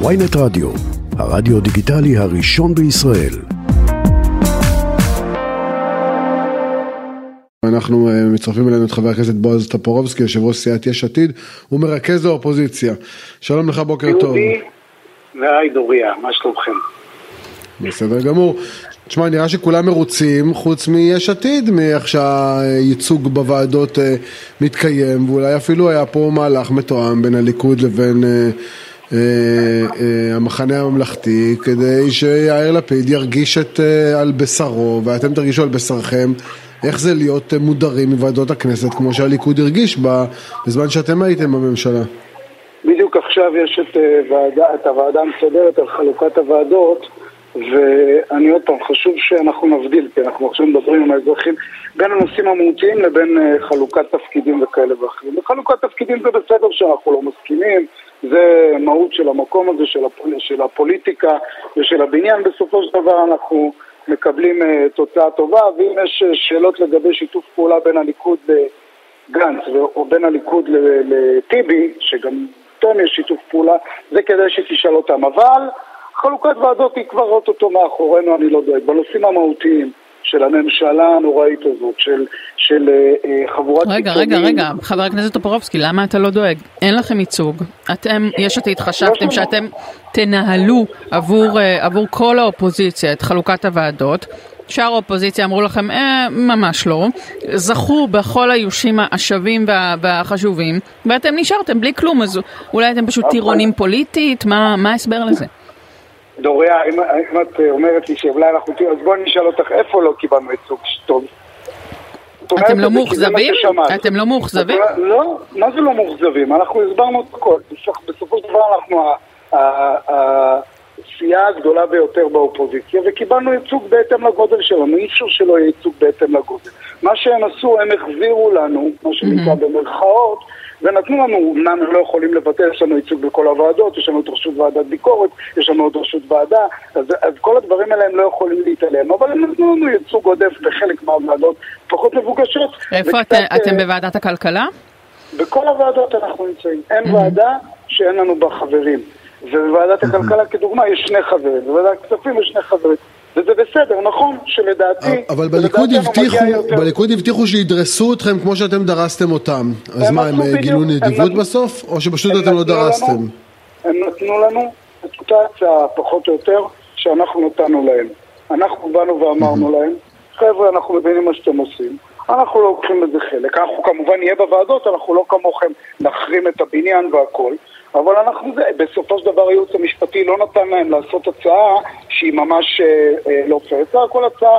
ויינט רדיו, הרדיו דיגיטלי הראשון בישראל. אנחנו אה, מצרפים אלינו את חבר הכנסת בועז טופורובסקי, יושב ראש סיעת יש עתיד, הוא מרכז האופוזיציה. שלום לך, בוקר טוב. יהודי והי דוריה, מה שלומכם? בסדר גמור. תשמע, נראה שכולם מרוצים, חוץ מיש עתיד, מאיך שהייצוג בוועדות אה, מתקיים, ואולי אפילו היה פה מהלך מתואם בין הליכוד לבין אה, אה, אה, המחנה הממלכתי, כדי שיאיר לפיד ירגיש את, אה, על בשרו, ואתם תרגישו על בשרכם, איך זה להיות אה, מודרים מוועדות הכנסת, כמו שהליכוד הרגיש ב, בזמן שאתם הייתם בממשלה. בדיוק עכשיו יש את, אה, ועדה, את הוועדה המסדרת על חלוקת הוועדות ואני עוד פעם, חשוב שאנחנו נבדיל, כי אנחנו עכשיו מדברים עם האזרחים בין הנושאים המהותיים לבין uh, חלוקת תפקידים וכאלה ואחרים. בחלוקת תפקידים זה בסדר שאנחנו לא מסכימים, זה מהות של המקום הזה, של, הפול, של הפוליטיקה ושל הבניין. בסופו של דבר אנחנו מקבלים uh, תוצאה טובה, ואם יש uh, שאלות לגבי שיתוף פעולה בין הליכוד לגנץ או בין הליכוד לטיבי, שגם איתם יש שיתוף פעולה, זה כדאי שתשאל אותם. אבל חלוקת ועדות היא כבר אוטוטו מאחורינו, אני לא דואג. בנושאים המהותיים של הממשלה הנוראית הזאת, של, של אה, חבורת רגע, רגע, רגע, חבר הכנסת טופורובסקי, למה אתה לא דואג? אין לכם ייצוג. אתם, יש עתיד, חשבתם שאתם תנהלו עבור, אה, עבור כל האופוזיציה את חלוקת הוועדות. שאר האופוזיציה אמרו לכם, אה, ממש לא. זכו בכל האיושים השווים וה, והחשובים, ואתם נשארתם בלי כלום, אז אולי אתם פשוט טירונים פוליטית? מה, מה ההסבר לזה? דוריה, אם, אם את אומרת לי שאולי אנחנו תראו, אז בואי נשאל אותך איפה לא קיבלנו ייצוג טוב. אתם לא מאוכזבים? אתם לא מאוכזבים? לא, מה זה לא מאוכזבים? אנחנו הסברנו את הכל. בסופו של דבר אנחנו הסיעה הגדולה ביותר באופוזיציה וקיבלנו ייצוג בהתאם לגודל שלנו, אי אפשר שלא יהיה ייצוג בהתאם לגודל. מה שהם עשו, הם החזירו לנו, מה שנקרא במרכאות, ונתנו לנו, אמנם הם לא יכולים לבטל, יש לנו ייצוג בכל הוועדות, יש לנו את רשות ועדת ביקורת, יש לנו עוד רשות ועדה, אז, אז כל הדברים האלה הם לא יכולים להתעלם, אבל הם נתנו לנו ייצוג עודף בחלק מהוועדות פחות מבוקשות. איפה וקצת, אתם בוועדת הכלכלה? בכל הוועדות אנחנו נמצאים. אין mm-hmm. ועדה שאין לנו בה חברים. ובוועדת הכלכלה כדוגמה יש שני חברים, בוועדת הכספים יש שני חברים. וזה בסדר, נכון, שלדעתי... אבל בליכוד הבטיחו, בליכוד הבטיחו שידרסו אתכם כמו שאתם דרסתם אותם. אז מה, הם גילו נדיבות בסוף? או שפשוט אתם לא דרסתם? הם נתנו לנו את אותה הצעה, פחות או יותר, שאנחנו נתנו להם. אנחנו באנו ואמרנו להם, חבר'ה, אנחנו מבינים מה שאתם עושים. אנחנו לא לוקחים בזה חלק. אנחנו כמובן נהיה בוועדות, אנחנו לא כמוכם נחרים את הבניין והכל. אבל אנחנו, זה, בסופו של דבר הייעוץ המשפטי לא נתן להם לעשות הצעה שהיא ממש אה, אה, לא זה הכל הצעה,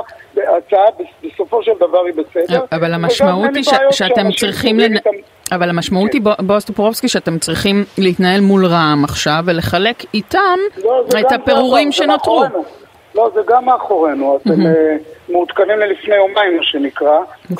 הצעה בסופו של דבר היא בסדר. אבל המשמעות היא ש, שאתם צריכים, לנ... איתם... אבל המשמעות כן. היא, בועז טופורובסקי, שאתם צריכים להתנהל מול רע"מ עכשיו ולחלק איתם לא, את הפירורים שנותרו. לא, זה גם מאחורינו, אתם. מעודכנים ללפני יומיים, מה שנקרא.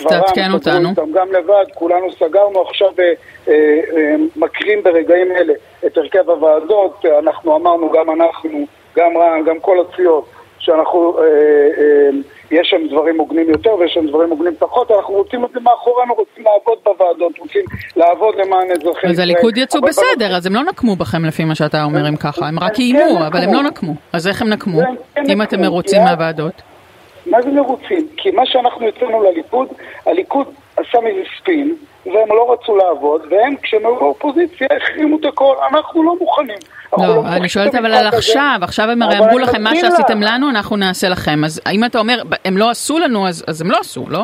תעדכן אותנו. גם לבד, כולנו סגרנו עכשיו, אה, אה, מקרים ברגעים אלה את הרכב הוועדות, אנחנו אמרנו, גם אנחנו, גם רע"מ, גם כל הסיעות, שאנחנו... אה, אה, יש שם דברים הוגנים יותר ויש שם דברים הוגנים פחות, אנחנו רוצים את זה מאחורינו, רוצים לעבוד בוועדות, רוצים לעבוד למען אזרחי אז הליכוד יצאו בסדר, אז הם לא נקמו בכם לפי מה שאתה אומר אם ככה, הם רק איימו, כן אבל הם לא נקמו. אז איך הם נקמו, אם אתם מרוצים מהוועדות? מה זה מרוצים? כי מה שאנחנו יצאנו לליכוד, הליכוד עשה מזה ספין, והם לא רצו לעבוד, והם כשהם היו באופוזיציה החרימו את הכל, אנחנו לא מוכנים. לא, לא אני שואלת אבל על עכשיו, עכשיו הם הרי אמרו לכם מה שעשיתם לנו, אנחנו נעשה לכם. אז אם אתה אומר, הם לא עשו לנו, אז, אז הם לא עשו, לא?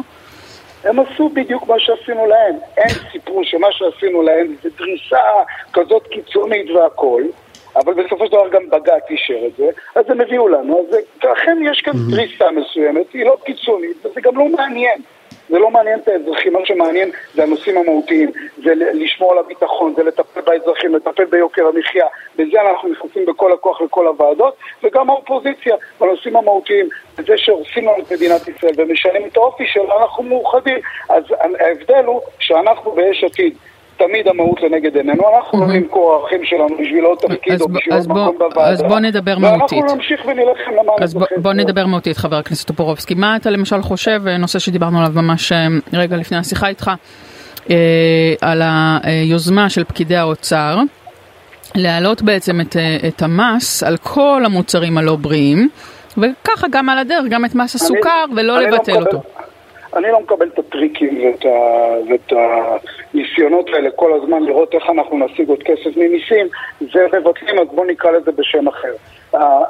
הם עשו בדיוק מה שעשינו להם. הם סיפרו שמה שעשינו להם זה דריסה כזאת קיצונית והכול, אבל בסופו של דבר גם בג"ץ אישר את זה, אז הם הביאו לנו. אז אכן יש כאן דריסה מסוימת, היא לא קיצונית, וזה גם לא מעניין. זה לא מעניין את האזרחים, מה שמעניין זה הנושאים המהותיים, זה לשמור על הביטחון, זה לטפל באזרחים, לטפל ביוקר המחיה, בזה אנחנו נכנסים בכל הכוח לכל הוועדות, וגם האופוזיציה בנושאים המהותיים, בזה שהורסים לנו את מדינת ישראל ומשנים את האופי שלה, אנחנו מאוחדים. אז ההבדל הוא שאנחנו ביש עתיד תמיד המהות לנגד עינינו, אנחנו לא נמכור ערכים שלנו בשביל עוד תפקיד או בשביל עוד מקום בוועדה. אז בוא נדבר מהותית. ואנחנו נמשיך ונלחם למען אז בוא נדבר מהותית, חבר הכנסת טופורובסקי. מה אתה למשל חושב, נושא שדיברנו עליו ממש אה, רגע לפני השיחה איתך, אה, על היוזמה של פקידי האוצר. להעלות בעצם את, אה, את המס על כל המוצרים הלא בריאים, וככה גם על הדרך, גם את מס הסוכר, אני, ולא אני לא לבטל לא אותו. אני לא מקבל את הטריקים ואת, ה, ואת הניסיונות האלה כל הזמן לראות איך אנחנו נשיג עוד כסף ממיסים, זה מבטלים, אז בואו נקרא לזה בשם אחר.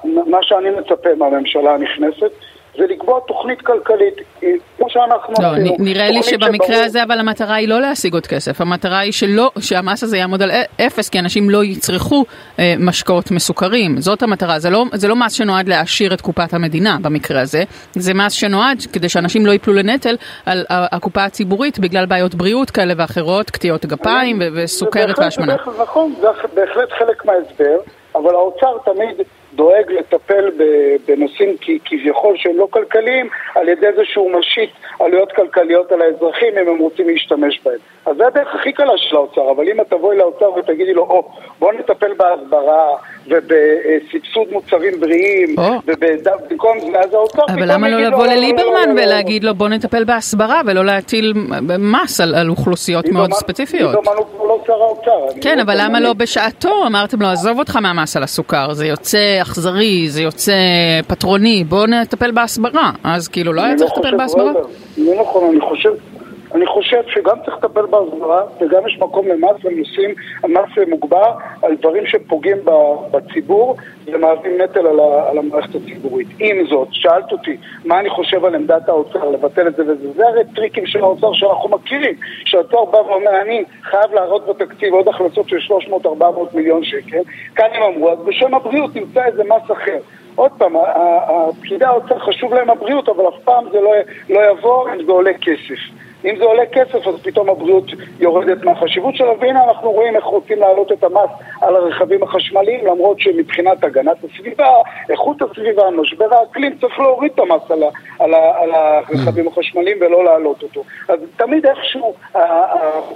מה שאני מצפה מהממשלה הנכנסת זה לקבוע תוכנית כלכלית, כמו שאנחנו לא, עשינו. נראה לי שבמקרה שברור... הזה אבל המטרה היא לא להשיג עוד כסף, המטרה היא שלא, שהמס הזה יעמוד על אפס, כי אנשים לא יצרכו אה, משקאות מסוכרים, זאת המטרה, זה לא, זה לא מס שנועד להעשיר את קופת המדינה במקרה הזה, זה מס שנועד כדי שאנשים לא ייפלו לנטל על הקופה הציבורית בגלל בעיות בריאות כאלה ואחרות, קטיעות גפיים וסוכרת והשמנה. נכון, זה בהחלט חלק מההסבר, אבל האוצר תמיד... דואג לטפל בנושאים כביכול שהם לא כלכליים על ידי זה שהוא משית עלויות כלכליות על האזרחים אם הם רוצים להשתמש בהם. אז זה הדרך הכי קלה של האוצר, אבל אם את תבואי לאוצר ותגידי לו, או, בוא נטפל בהסברה ובסבסוד מוצרים בריאים, ובמקום זה, אז האוצר אבל למה לא לבוא לליברמן ולהגיד לו, בוא נטפל בהסברה ולא להטיל מס על אוכלוסיות מאוד ספציפיות? ליברמן הוא לא שר האוצר. כן, אבל למה לא בשעתו אמרתם לו, עזוב אותך מהמס על הסוכר, זה יוצא אכזרי, זה יוצא פטרוני, בוא נטפל בהסברה. אז כאילו לא היה צריך לטפל בהסברה? לא נכון, אני חושב... אני חושב שגם צריך לטפל בהסברה וגם יש מקום למס נושאים, מס מוגבר על דברים שפוגעים בציבור ומהווים נטל על, המערכת הציבורית. עם זאת, שאלת אותי מה אני חושב על עמדת האוצר לבטל את זה וזה, זה הרי טריקים של האוצר שאנחנו מכירים, שהאוצר בא ואומר אני חייב להראות בתקציב עוד הכנסות של 300-400 מיליון שקל, כאן הם אמרו אז בשם הבריאות נמצא איזה מס אחר. עוד פעם, פקידי האוצר חשוב להם הבריאות, אבל אף פעם זה לא, לא יבוא אם זה עולה כסף. אם זה עולה כסף אז פתאום הבריאות יורדת מהחשיבות שלה והנה אנחנו רואים איך רוצים להעלות את המס על הרכבים החשמליים למרות שמבחינת הגנת הסביבה, איכות הסביבה, משבר האקלים צריך להוריד את המס על, על, על הרכבים החשמליים ולא להעלות אותו. אז תמיד איכשהו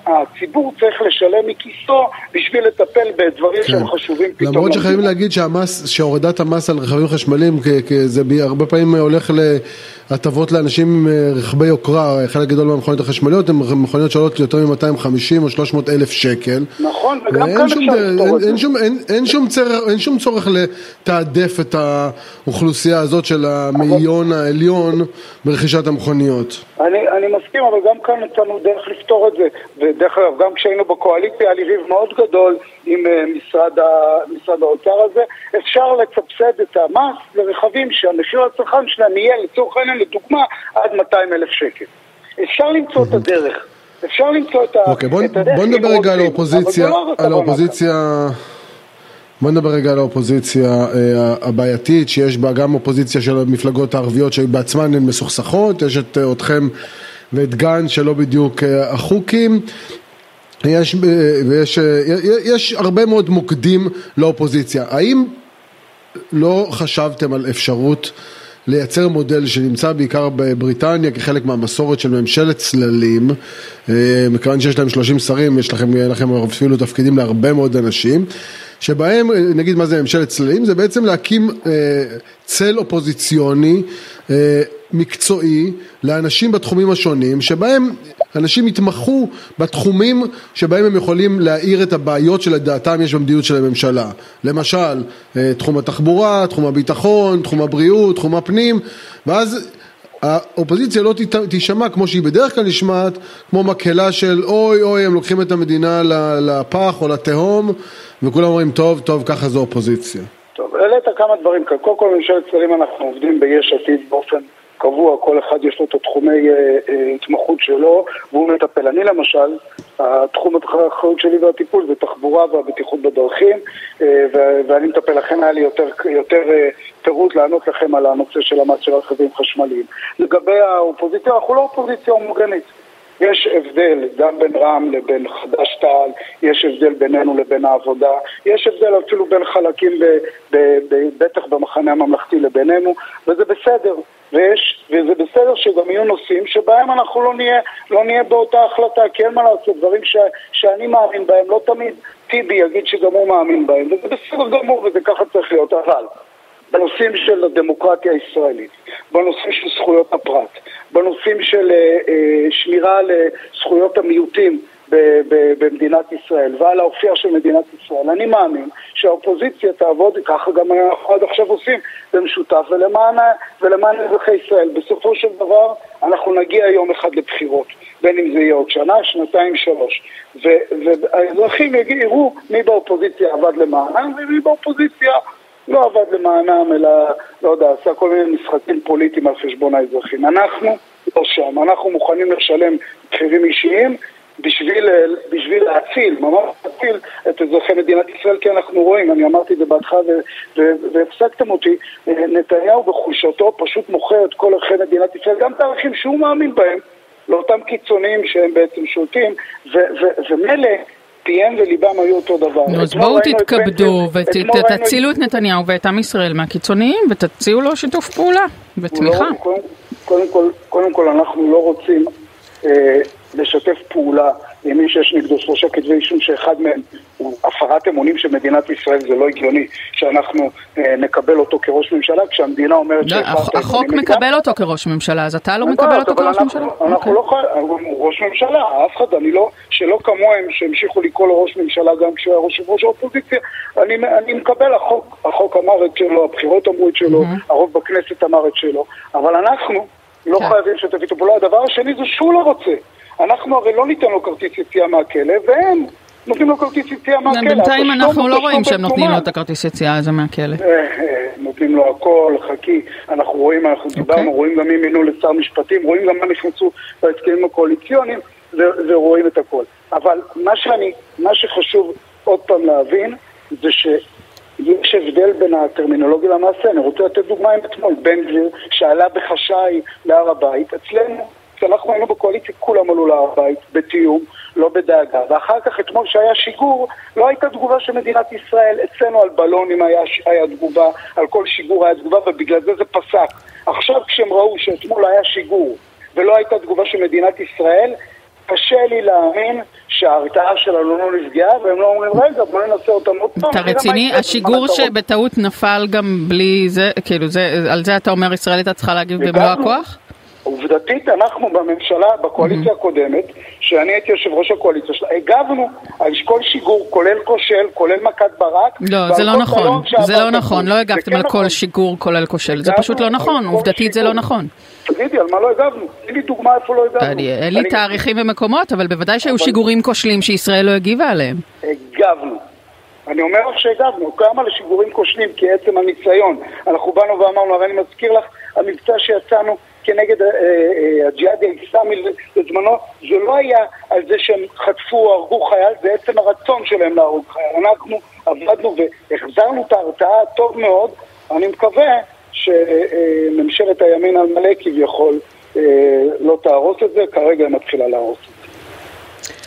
הציבור צריך לשלם מכיסו בשביל לטפל בדברים כן. שהם חשובים פתאום. למרות שחייבים להגיד שהמס, שהורדת המס על רכבים חשמליים זה הרבה פעמים הולך להטבות לאנשים עם רכבי יוקרה, חלק גדול מהמכוניות המכוניות החשמליות הן מכוניות שעולות יותר מ-250 או 300 אלף שקל. נכון, וגם כאן אפשר לפתור את זה. אין שום צורך לתעדף את האוכלוסייה הזאת של המאיון העליון ברכישת המכוניות. אני, אני מסכים, אבל גם כאן נתנו דרך לפתור את זה. ודרך אגב, גם כשהיינו בקואליציה היה לי ריב מאוד גדול עם uh, משרד, ה, משרד האוצר הזה. אפשר לסבסד את המס לרכבים שהמחיר הצרכן שלהם יהיה לצורך העניין, לדוגמה, עד 200 אלף שקל. אפשר למצוא את הדרך. אפשר למצוא את, אוקיי, בוא, הדרך. נדבר רגע על האופוזיציה, לא על האופוזיציה, בוא נדבר רגע על האופוזיציה אה, הבעייתית, שיש בה גם אופוזיציה של המפלגות הערביות שבעצמן הן מסוכסכות, יש את אה, אתכם ואת גן שלא בדיוק אה, החוקים. יש, אה, ויש, אה, יש הרבה מאוד מוקדים לאופוזיציה. האם לא חשבתם על אפשרות לייצר מודל שנמצא בעיקר בבריטניה כחלק מהמסורת של ממשלת צללים, אה, מכיוון שיש להם 30 שרים, יש לכם, לכם אפילו תפקידים להרבה מאוד אנשים, שבהם, נגיד מה זה ממשלת צללים, זה בעצם להקים אה, צל אופוזיציוני אה, מקצועי לאנשים בתחומים השונים, שבהם אנשים יתמחו בתחומים שבהם הם יכולים להאיר את הבעיות שלדעתם יש במדיניות של הממשלה. למשל, אה, תחום התחבורה, תחום הביטחון, תחום הבריאות, תחום הפנים, ואז האופוזיציה לא תישמע כמו שהיא בדרך כלל נשמעת, כמו מקהלה של אוי אוי הם לוקחים את המדינה לפח או לתהום וכולם אומרים טוב טוב ככה זו אופוזיציה. טוב, העלית כמה דברים כאן. קודם כל ממשלת שרים אנחנו עובדים ביש עתיד באופן קבוע, כל אחד יש לו את התחומי אה, אה, התמחות שלו והוא מטפל. אני למשל, התחום האחריות שלי והטיפול זה תחבורה והבטיחות בדרכים אה, ואני מטפל, לכן היה לי יותר, יותר פירוט לענות לכם על הנושא של המס של רכבים חשמליים. לגבי האופוזיציה, אנחנו לא אופוזיציה הומוגנית. יש הבדל גם בין רע"מ לבין חד"ש-תע"ל, יש הבדל בינינו לבין העבודה, יש הבדל אפילו בין חלקים, ב, ב, ב, בטח במחנה הממלכתי לבינינו, וזה בסדר. ויש, וזה בסדר שגם יהיו נושאים שבהם אנחנו לא נהיה, לא נהיה באותה החלטה, כי אין מה לעשות, דברים ש, שאני מאמין בהם, לא תמיד טיבי יגיד שגם הוא מאמין בהם, וזה בסדר גמור וזה ככה צריך להיות, אבל בנושאים של הדמוקרטיה הישראלית, בנושאים של זכויות הפרט, בנושאים של אה, אה, שמירה על זכויות המיעוטים במדינת ישראל ועל האופייה של מדינת ישראל. אני מאמין שהאופוזיציה תעבוד, ככה גם אנחנו עד עכשיו עושים, במשותף ולמען, ולמען אזרחי ישראל. בסופו של דבר אנחנו נגיע יום אחד לבחירות, בין אם זה יהיה עוד שנה, שנתיים, שלוש. והאזרחים יראו מי באופוזיציה עבד למענם ומי באופוזיציה לא עבד למענם, אלא, לא יודע, עשה כל מיני משחקים פוליטיים על חשבון האזרחים. אנחנו לא שם, אנחנו מוכנים לשלם מחירים אישיים בשביל, בשביל להציל, ממש להציל את אזרחי מדינת ישראל, כי אנחנו רואים, אני אמרתי את זה בהתחלה והפסקתם אותי, נתניהו בחולשתו פשוט מוכר את כל ערכי מדינת ישראל, גם את הערכים שהוא מאמין בהם, לאותם קיצוניים שהם בעצם שולטים, ומילא פיהם וליבם היו אותו דבר. נו, אז בואו תתכבדו ותצילו את נתניהו ואת עם ישראל מהקיצוניים ותציעו לו שיתוף פעולה ותמיכה. לא, קודם, קודם, כל, קודם כל אנחנו לא רוצים אה, לשתף פעולה מי שיש נגדו שלושה כתבי אישום שאחד מהם הוא הפרת אמונים של מדינת ישראל, זה לא הגיוני שאנחנו אה, נקבל אותו כראש ממשלה כשהמדינה אומרת לא, שהפרת החוק אמונים נגדה. מקבל אותו כראש ממשלה, אז אתה לא מקבל אותו כראש ממשלה? אנחנו אוקיי. לא חייבים, הוא ראש ממשלה, אף אחד, אני לא, שלא כמוהם שהמשיכו לקרוא לו ראש ממשלה גם כשהוא היה ראש ראש האופוזיציה, אני, אני מקבל, החוק, החוק אמר את שלו, הבחירות אמרו את שלו, הרוב בכנסת אמר את שלו, אבל אנחנו לא כן. חייבים לשתף איתו פעולה. הדבר השני זה שהוא לא רוצה. אנחנו הרי לא ניתן לו כרטיס יציאה מהכלא, והם נותנים לו כרטיס יציאה מהכלא. בינתיים אנחנו לא רואים שהם נותנים לו. את הכרטיס יציאה הזה מהכלא. אה, אה, נותנים לו הכל, חכי, אנחנו רואים, אנחנו דיברנו, רואים גם מי מינו לשר משפטים, רואים גם מה נכנסו בהסכמים הקואליציוניים ורואים את הכל. אבל מה שאני, מה שחשוב עוד פעם להבין זה שיש הבדל בין הטרמינולוגיה למעשה. אני רוצה לתת דוגמה עם אתמול, בן גביר שעלה בחשאי להר הבית, אצלנו כשאנחנו היינו בקואליציה כולם עלו להר הבית בתיאום, לא בדאגה. ואחר כך אתמול שהיה שיגור, לא הייתה תגובה של מדינת ישראל. אצלנו על בלונים היה, היה תגובה, על כל שיגור היה תגובה, ובגלל זה זה פסק. עכשיו כשהם ראו שאתמול היה שיגור ולא הייתה תגובה של מדינת ישראל, קשה לי להאמין שההרתעה שלנו לא נפגעה, והם לא אומרים, רגע, בוא ננסה אותם עוד פעם. אתה רציני? השיגור בזמן הקרוב." שבטעות נפל גם בלי זה, כאילו זה, על זה אתה אומר ישראל הייתה צריכה להגיב במלוא. הכוח? עובדתית, אנחנו בממשלה, בקואליציה הקודמת, שאני הייתי יושב ראש הקואליציה שלה, הגבנו על כל שיגור, כולל כושל, כולל מכת ברק. לא, זה לא נכון, זה לא נכון. לא הגבתם כן על כל נכון. שיגור כולל כושל, זה פשוט לא נכון, עובדתית זה. לא נכון. תגידי, על מה לא הגבנו? תני לי דוגמה איפה לא הגבנו. אין לי תאריכים ומקומות, אבל בוודאי שהיו שיגורים כושלים שישראל לא הגיבה עליהם. הגבנו. אני אומר לך שהגבנו, גם על השיגורים כושלים, כי עצם הניסיון. אנחנו באנו ואמרנו, הרי אני מזכיר לך, המבצע שיצאנו כנגד אה, אה, הג'יהאד האסלאמי בזמנו, זה לא היה על זה שהם חטפו או הרגו חייל, זה עצם הרצון שלהם להרוג חייל. אנחנו עבדנו והחזרנו את ההרתעה טוב מאוד, אני מקווה שממשלת הימין על מלא כביכול אה, לא תהרוס את זה, כרגע היא מתחילה להרוס את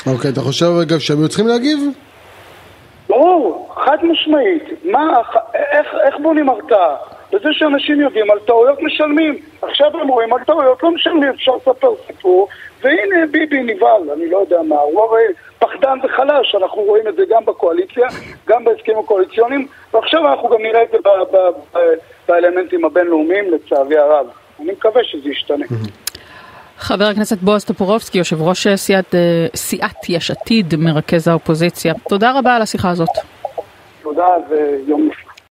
זה. אוקיי, אתה חושב אגב שהם היו צריכים להגיב? ברור, חד משמעית. מה, איך, איך בונים הרתעה? בזה שאנשים יודעים על טעויות משלמים. עכשיו הם רואים על טעויות לא משלמים, אפשר לספר סיפור, והנה ביבי נבהל, אני לא יודע מה, הוא הרי פחדן וחלש, אנחנו רואים את זה גם בקואליציה, גם בהסכמים הקואליציוניים, ועכשיו אנחנו גם נראה את זה ב- ב- ב- באלמנטים הבינלאומיים, לצערי הרב. אני מקווה שזה ישתנה. חבר הכנסת בועז טופורובסקי, יושב ראש סיעת, אה, סיעת יש עתיד, מרכז האופוזיציה, תודה רבה על השיחה הזאת. תודה ויום נפלא.